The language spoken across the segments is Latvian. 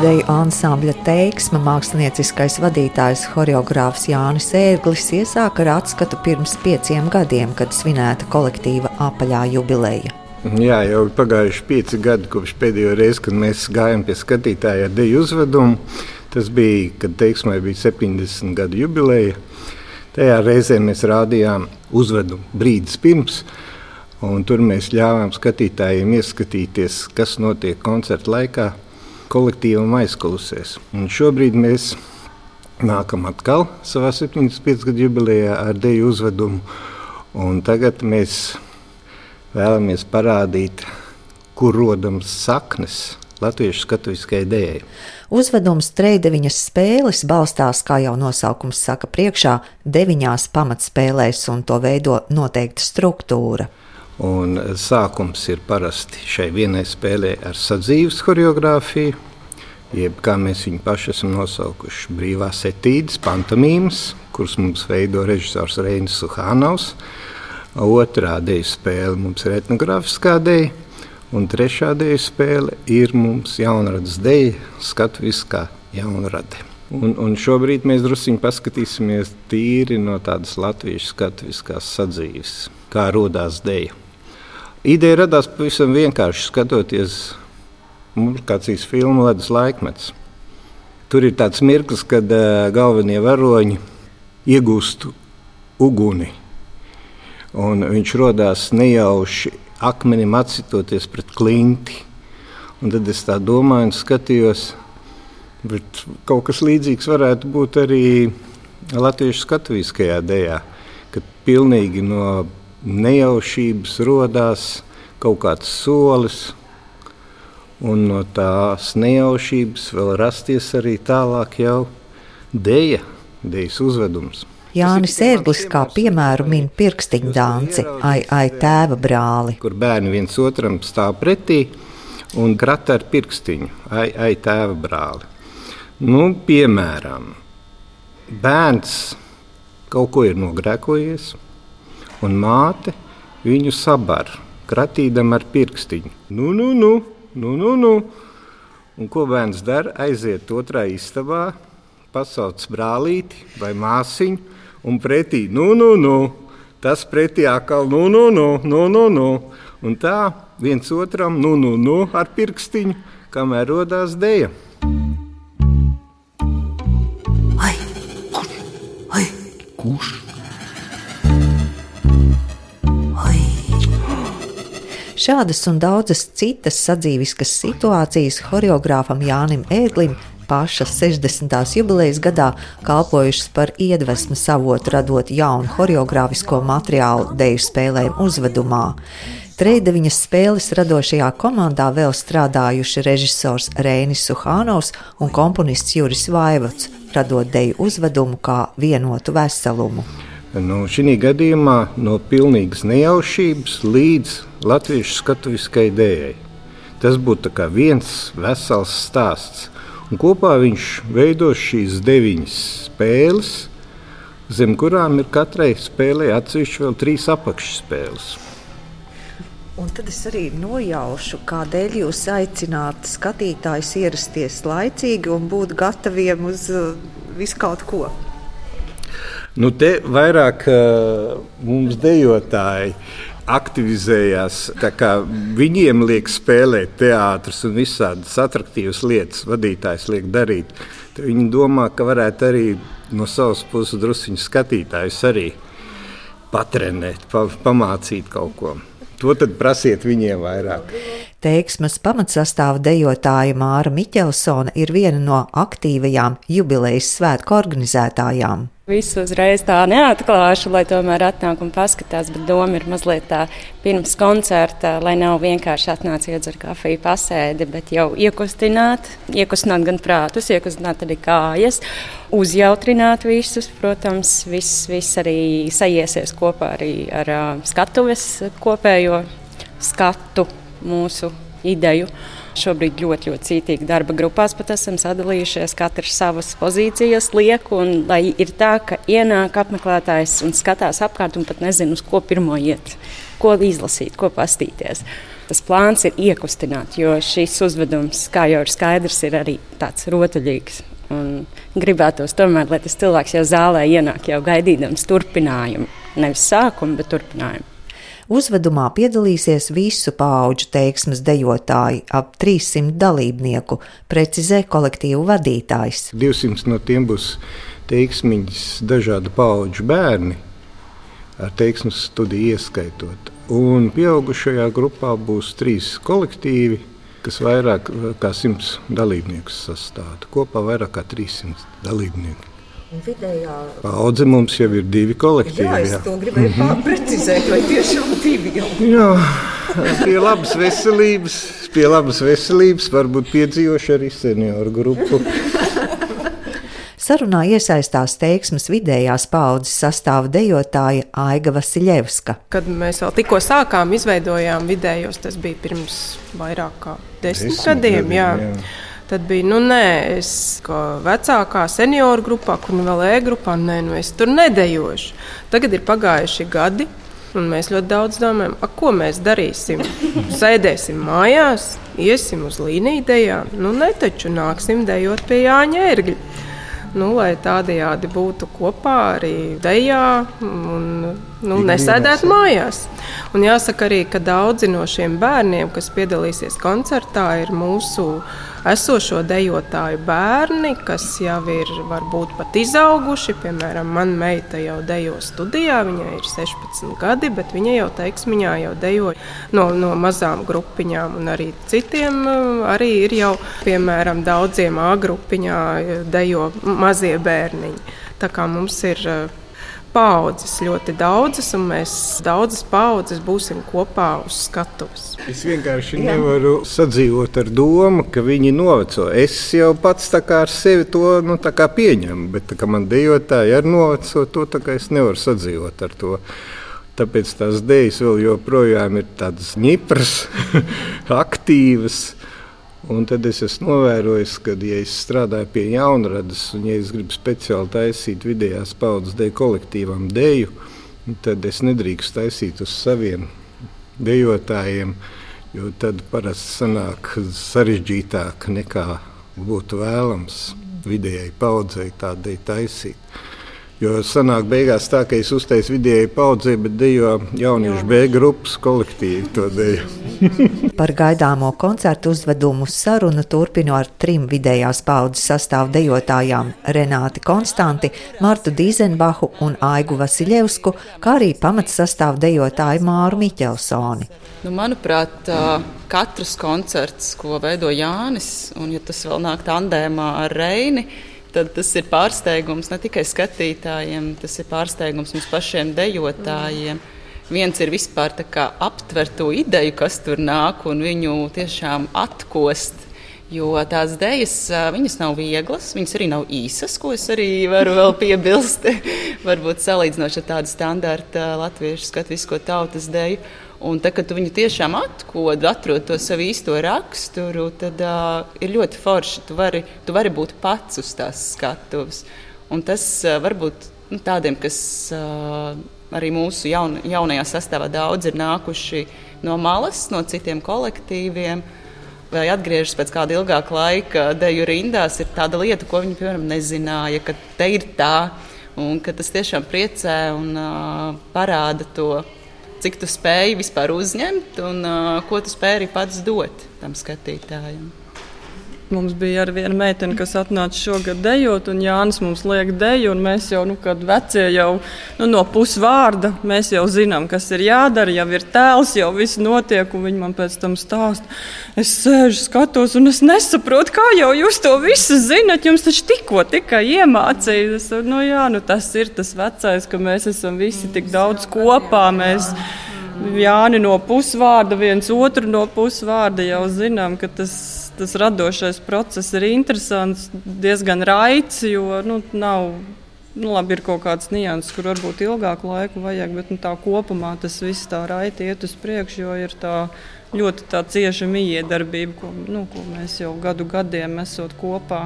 deju ansambļa teiksma mākslinieckais vadītājs horeogrāfs Jānis Ērglis iesāka ar atskatu pirms pieciem gadiem, kad svinēta kolektīva apaļā jubileja. Jā, jau ir pagājuši pieci gadi kopš pēdējo reizi, kad mēs gājām pie skatītāja ar deju uzvedumu. Tas bija, kad teiksmai bija 70 gadu jubileja. Tajā reizē mēs rādījām uzvedumu brīdis pirms. Tur mēs ļāvām skatītājiem ieskatīties, kas notiek koncerta laikā, kolektīvam aizkulisēs. Un šobrīd mēs nākam atkal savā 75 gadu jubilejā ar deju uzvedumu. Un tagad mēs vēlamies parādīt, kur rodams saknes latviešu skatuviskai dēļai. Uzvedums trejdeviņas spēles balstās, kā jau nosaukums saka, priekšā deviņās pamatspēlēs, un to veido noteikta struktūra. Un sākums ir parasti šai vienai spēlē ar sadzīves choreogrāfiju, jeb kā mēs viņu paši esam nosaukuši, brīvās etīdes, pantomīmas, kuras mums veido režisors Reinis Suhānaus. Otrā dēļa spēle mums ir etnogrāfiskā dēļa, un trešā dēļa spēle ir mums jaunradas dēļa, skatuviskā jaunrade. Un, un šobrīd mēs druskuļi paskatīsimies tīri no tādas latviešu skatuviskās sadzīves, kā radās dēļa. Ideja radās pavisam vienkārši skatoties multikācijas filmu Ledus laikmets. Tur ir tāds mirklis, kad uh, galvenie varoņi iegūst uguni. Un viņš radās nejauši akmenim atsitoties pret klinti. Un tad es tā domāju, un skatījos, bet kaut kas līdzīgs varētu būt arī latviešu skatuviskajā dēļā, kad pilnīgi no nejaušības radās kaut kāds solis, un no tās nejaušības vēl rasties arī tālāk jau dēļa, dēļas uzvedums. Jānis Ērglis kā piemēru min pirkstiņu danci, ai, ai tēva brāli. Kur bērni viens otram stāv pretī un krata ar pirkstiņu, ai, ai tēva brāli. Nu, piemēram, bērns kaut ko ir nogrēkojies, un māte viņu sabar, kratīdam ar pirkstiņu. Nu, nu, nu, nu, nu, nu. Un ko bērns dara? Aiziet otrā istabā, pasauc brālīti vai māsiņu, un pretī, nu, nu, nu. Tas pretī atkal, nu, nu, nu, nu, nu, nu. Un tā viens otram, nu, nu, nu, ar pirkstiņu, kamēr rodās dēļa. Ai, kurš? Ai, kurš? Šādas un daudzas citas sadzīviskas situācijas horeogrāfam Jānim Ēglim pašas 60. jubilejas gadā kalpojušas par iedvesmu savotu, radot jaunu horeogrāfisko materiālu deju spēlēm uzvedumā. Treideviņas spēles radošajā komandā vēl strādājuši režisors Rēnis Suhānovs un komponists Juris Vaivots, radot deju uzvedumu kā vienotu veselumu. Nu, Šī gadījumā no pilnīgas nejaušības līdz latviešu skatuviskai dējai. Tas būtu viens vesels stāsts. Un kopā viņš veido šīs deviņas spēles, zem kurām ir katrai spēlē atsevišķi vēl trīs apakšspēles. Un tad es arī nojaušu, kādēļ jūs aicināt skatītājus ierasties laicīgi un būt gataviem uz uh, visu kaut ko. Nu, te vairāk uh, mums dejotāji aktivizējās. Viņiem liek spēlēt teātrus un visādas attraktīvas lietas, vadītājs liek darīt. Tad viņi domā, ka varētu arī no savas puses druskuļi skatītājus arī patrenēt, pa, pamācīt kaut ko. To tad prasiet viņiem vairāk. Teiksmes pamatsastāvā dejotāja Māra Miķelsona ir viena no aktīvajām jubilejas svētku organizētājām. Visu uzreiz tā neatklāšu, lai tomēr atnāk un paskatās, bet doma ir mazliet tā pirms koncerta, lai nav vienkārši atnāc iedzer kafiju pasēdi, bet jau iekustināt, iekustināt gan prātus, iekustināt arī kājas, uzjautrināt visus, protams, viss, viss arī sajiesies kopā arī ar skatuves kopējo skatu mūsu ideju. Šobrīd ļoti, ļoti cītīgi darba grupās pat esam sadalījušies, katrs savas pozīcijas liek. Un, lai ir tā, ka ienāk apmeklētājs un skatās apkārt un pat nezina, uz ko pirmo iet, ko izlasīt, ko pastīties. Tas plāns ir iekustināt, jo šis uzvedums, kā jau ir skaidrs, ir arī tāds rotaļīgs. Un gribētos tomēr, lai tas cilvēks jau zālē ienāk, jau gaidīdams turpinājumu. Nevis sākumu, bet turpinājumu. Uzvedumā piedalīsies visu pauģu teiksmes dejotāji, ap 300 dalībnieku, precizē kolektīvu vadītājs. 200 no tiem būs teiksmiņas dažādu pauģu bērni, ar teiksmes studiju ieskaitot. Un pieaugušajā grupā būs trīs kolektīvi, kas vairāk kā simts dalībniekus sastāv. Kopā vairāk kā 300 dalībnieku. Vidējā paudze mums jau ir divi kolektīvi. Jā, es jā. to gribēju mm -hmm. precizēt, vai tiešām divi jau. Jā, pie labas veselības, pie labas veselības varbūt piedzīvošu arī senioru grupu. Sarunā iesaistās teiksmes vidējās paudzes sastāva dejotāja Aiga Vasiljevska. Kad mēs vēl tikko sākām, izveidojām vidējos, tas bija pirms vairāk kā desmit, desmit gadiem. Jā. Jā. Tad bija, nu, nē, es kā vecākā senioru grupā, kur nu vēl e-grupā, nē, nu, es tur nedejošu. Tagad ir pagājuši gadi, un mēs ļoti daudz domājam, a, ko mēs darīsim. Sēdēsim mājās, iesim uz līniju dejām, nu, ne taču nāksim dejot pie Jāņa ērgļa nu, lai tādējādi būtu kopā arī dejā un nu, nesēdētu mājās. Un jāsaka arī, ka daudzi no šiem bērniem, kas piedalīsies koncertā, ir mūsu esošo dejotāju bērni, kas jau ir varbūt pat izauguši. Piemēram, mana meita jau dejo studijā, viņai ir 16 gadi, bet viņa jau teiksmiņā jau dejo no, no mazām grupiņām, un arī citiem arī ir jau, piemēram, daudziem A grupiņā dejo mazie bērniņi. Tā kā mums ir paudzes, ļoti daudzas, un mēs daudzas paudzes būsim kopā uz skatuves. Es vienkārši Jā. nevaru sadzīvot ar domu, ka viņi noveco. Es jau pats ar sevi to nu, pieņemu, bet kā man dejotāji ar noveco, to es nevaru sadzīvot ar to. Tāpēc tās dēļas vēl joprojām ir tādas ņipras, aktīvas. Un tad es esmu novērojis, ka, ja es strādāju pie jaunradas, un ja es gribu speciāli taisīt vidējās paudzes dēļ kolektīvam dēļu, tad es nedrīkstu taisīt uz saviem dejotājiem, jo tad parasti sanāk sarežģītāk nekā būtu vēlams vidējai paudzei tādai taisīt. Jo sanāk beigās tā, ka es uzteicu vidēji paudzē, bet dejo jauniešu B grupas kolektīvi to dejo. Par gaidāmo koncertu uzvedumu sarunu turpinu ar trim vidējās paudzes sastāvu dejotājām - Renāti Konstanti, Martu Dīzenbahu un Aigu Vasiljevsku, kā arī pamats sastāvu dejotāju Māru Miķelsoni. Nu, manuprāt, katrs koncerts, ko veido Jānis, un ja tas vēl nāk tandēmā ar Reini, tad tas ir pārsteigums ne tikai skatītājiem, tas ir pārsteigums mums pašiem dejotājiem. Viens ir vispār aptvert to ideju, kas tur nāk, un viņu tiešām atkost. Jo tās idejas, viņas nav vieglas, viņas arī nav īsas, ko es arī varu piebilst. Varbūt salīdzinoši ar tādu standarta latviešu skatu, visu ko tautas deju. Un tad, kad tu viņu tiešām atkod, atrod to savu īsto raksturu, tad uh, ir ļoti forši. Tu vari, tu vari būt pats uz tās skatuves. Un tas uh, varbūt nu, tādiem, kas uh, arī mūsu jaun, jaunajā sastāvā daudz ir nākuši no malas, no citiem kolektīviem. Vai atgriežas pēc kāda ilgāka laika, deju rindās, ir tāda lieta, ko viņi piemēram nezināja, ka te ir tā, un ka tas tiešām priecē un uh, parāda to cik tu spēji vispār uzņemt un uh, ko tu spēji arī pats dot tam skatītājam. Mums bija arī viena meitene, kas atnāca šogad dejot, un Jānis mums liek deju. Mēs jau, nu, kad vecie jau nu, no pusvārda, mēs jau zinām, kas ir jādara, jau ir tēls, jau viss notiek, un viņi man pēc tam stāsta. Es sēžu, skatos, un es nesaprotu, kā jau jūs to visu zinat. Jums taču tikko tikai iemācījās. Nu, jā, nu, tas ir tas vecais, ka mēs esam visi tik daudz kopā. Mēs, Jāni no pusvārda, viens otru no pusvārda jau zinām, ka tas tas radošais process ir interesants, diezgan raids, jo nu, nav. Nu, labi, ir kaut kāds nianses, kur varbūt ilgāku laiku vajag, bet nu, tā kopumā tas viss tā raiti iet uz priekšu, jo ir tā ļoti tā cieša miedarbība, ko, nu, ko mēs jau gadu gadiem esam kopā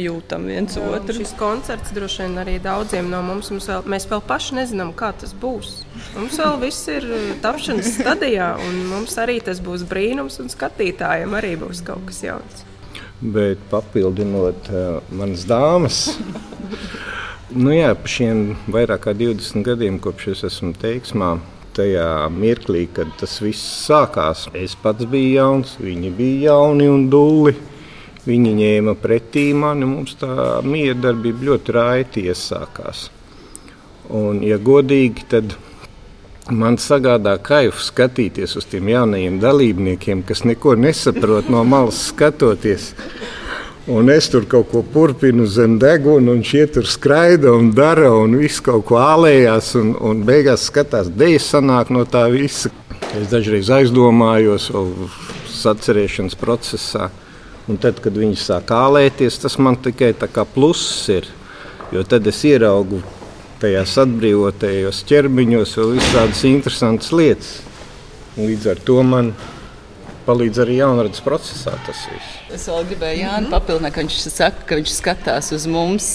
jūtam viens Jā, otru. Šis koncerts droši vien arī daudziem no mums, mums vēl, mēs vēl paši nezinām, kā tas būs. Mums vēl viss ir uh, tapšanas stadijā, un mums arī tas būs brīnums, un skatītājiem arī būs kaut kas jauns. Bet papildinot uh, manas dāmas, nu jā, pa šiem vairāk kā 20 gadiem, kopš es esmu teiksmā, tajā mirklī, kad tas viss sākās, es pats biju jauns, viņi bija jauni un duli. Viņi ņēma pretī mani, mums tā miedarbība ļoti raiti iesākās. Un, ja godīgi, tad man sagādā kaifu skatīties uz tiem jaunajiem dalībniekiem, kas neko nesaprot no malas skatoties. Un es tur kaut ko turpinu zem deguna, un šie tur skraida un dara, un viss kaut ko ālējās, un, un beigās skatās, dēļ sanāk no tā visa. Es dažreiz aizdomājos, sacerēšanas procesā. Un tad, kad viņi sāk ālēties, tas man tikai tā kā pluss ir. Jo tad es ieraugu tajās atbrīvotajos ķermeņos vēl visādas interesantas lietas. Un līdz ar to man palīdz arī jaunradas procesā tas viss. Es vēl gribēju Jānis papildināt, ka viņš saka, ka viņš skatās uz mums.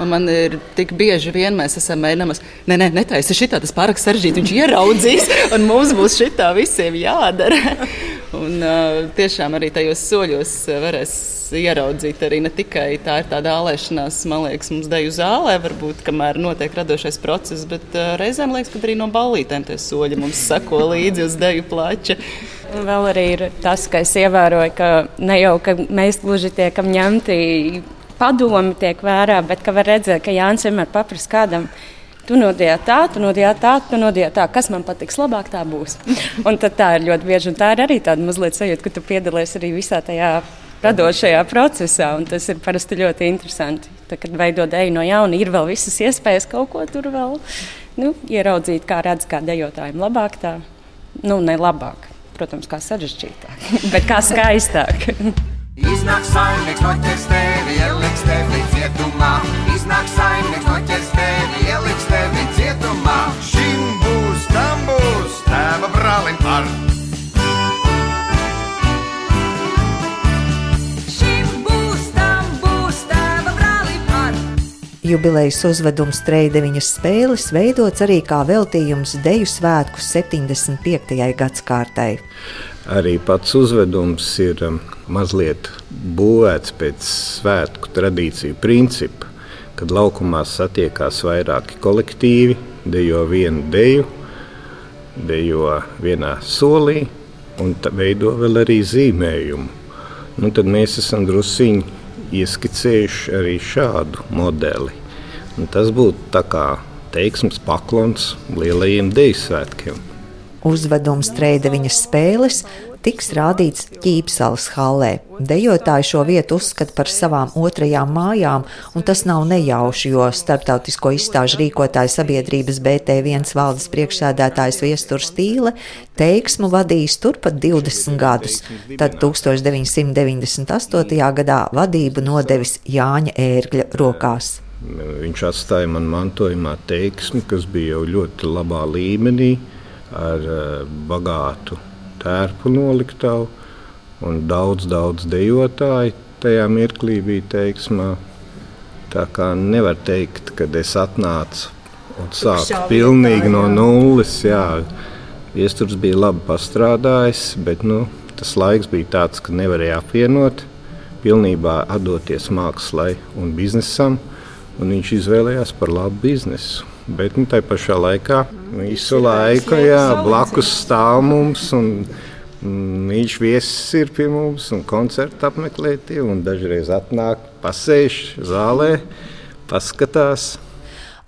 Un man ir tik bieži vien mēs esam mēģinājuši, nē, nē, netaisi šitā, tas pārāk sarežģīti. Viņš ieraudzīs, un mums būs šitā visiem jādara. Un, uh, tiešām arī tajos soļos varēs ieraudzīt arī ne tikai tā ir tāda ālēšanās, man liekas, mums deju zālē, varbūt kamēr notiek radošais process, bet uh, reizēm liekas, ka arī no ballītēm tie soļi mums sako līdzi uz deju plača. Vēl arī ir tas, ka es ievēroju, ka ne jau ka mēs gluži tiekam ņemti padomi tiek vērā, bet ka var redzēt, ka Jānis vienmēr paprasa kādam tu nodijā tā, tu nodijā tā, tu nodijā tā, kas man patiks labāk, tā būs. un tā ir ļoti bieži, un tā ir arī tāda mazliet sajūta, ka tu piedalies arī visā tajā radošajā procesā, un tas ir parasti ļoti interesanti. Tad, kad veido deju no jauna, ir vēl visas iespējas kaut ko tur vēl nu, ieraudzīt, kā redz, kā dejotājiem labāk, tā, nu, ne labāk, protams, kā sarežģītāk, bet kā skaistāk. Iznāk saimnieks noķers tevi, ieliks tevi cietumā. Iznāk saimnieks noķers tevi, ieliks tevi cietumā. Šim būs, tam būs, tēva brālim par. Jubilejas uzvedums Treideviņas spēles veidots arī kā veltījums Deju svētku 75. gadsimtai. Arī pats uzvedums ir um, mazliet būvēts pēc svētku tradīciju principa, kad laukumā satiekās vairāki kolektīvi, dejo vienu deju, dejo vienā solī un veido vēl arī zīmējumu. Nu, tad mēs esam druskuļi ieskicējuši arī šādu modeli. Tas būtu tā kā teiksmes paklons lielajiem deju svētkiem. Uzvedums Treideviņas spēles tiks rādīts Ķīpsalas hallē. Dejotāji šo vietu uzskata par savām otrajām mājām, un tas nav nejauši, jo starptautisko izstāžu rīkotāja sabiedrības BT1 valdes priekšsēdētājs Viesturs Stīle teiksmu vadījis turpat 20 gadus. Tad 1998. gadā vadību nodevis Jāņa Ērgļa rokās. Viņš atstāja man mantojumā teiksmi, kas bija jau ļoti labā līmenī ar eh, bagātu tērpu noliktavu un daudz, daudz dejotāju. Tajā mirklī bija teiksmā. Tā kā nevar teikt, ka es atnācu un sāku pilnīgi no nulles. Jā, Viesturs bija labi pastrādājis, bet nu, tas laiks bija tāds, ka nevarēja apvienot, pilnībā atdoties mākslai un biznesam. Un viņš izvēlējās par labu biznesu. Bet nu, tajā pašā laikā visu laiku jā, blakus stāv mums. Un, Viņš viesis ir pie mums un koncertu apmeklētie, un dažreiz atnāk, pasēž zālē, paskatās.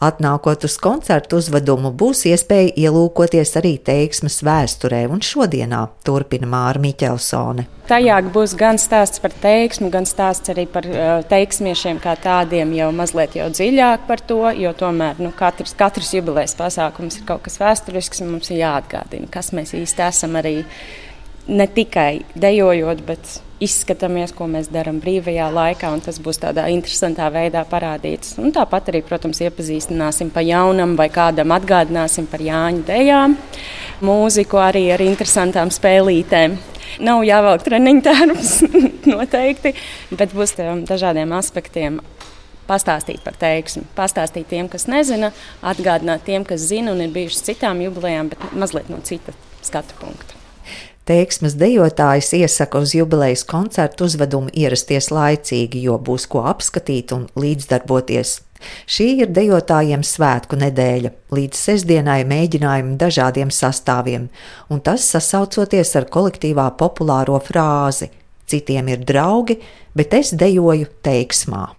Atnākot uz koncertu uzvedumu, būs iespēja ielūkoties arī teiksmes vēsturē, un šodienā turpina Māra Miķelsone. Tajā būs gan stāsts par teiksmu, gan stāsts arī par uh, teiksmiešiem kā tādiem, jau mazliet jau dziļāk par to, jo tomēr nu, katrs, katrs jubilejas pasākums ir kaut kas vēsturisks, un mums ir jāatgādina, kas mēs īsti esam arī ne tikai dejojot, bet izskatāmies, ko mēs darām brīvajā laikā, un tas būs tādā interesantā veidā parādīts. Un tāpat arī, protams, iepazīstināsim pa jaunam vai kādam atgādināsim par Jāņu dejām, mūziku arī ar interesantām spēlītēm. Nav jāvelk treniņu tērps. noteikti, bet būs dažādiem aspektiem. Pastāstīt par teiksmi, pastāstīt tiem, kas nezina, atgādināt tiem, kas zina un ir bijuši citām jubilejām, bet mazliet no cita skatu punkta. Teiksmes dejotājs iesaka uz jubilejas koncertu uzvedumu ierasties laicīgi, jo būs ko apskatīt un līdzdarboties. Šī ir dejotājiem svētku nedēļa, līdz sestdienai mēģinājumi dažādiem sastāviem, un tas sasaucoties ar kolektīvā populāro frāzi: Citiem ir draugi, bet es dejoju teiksmā.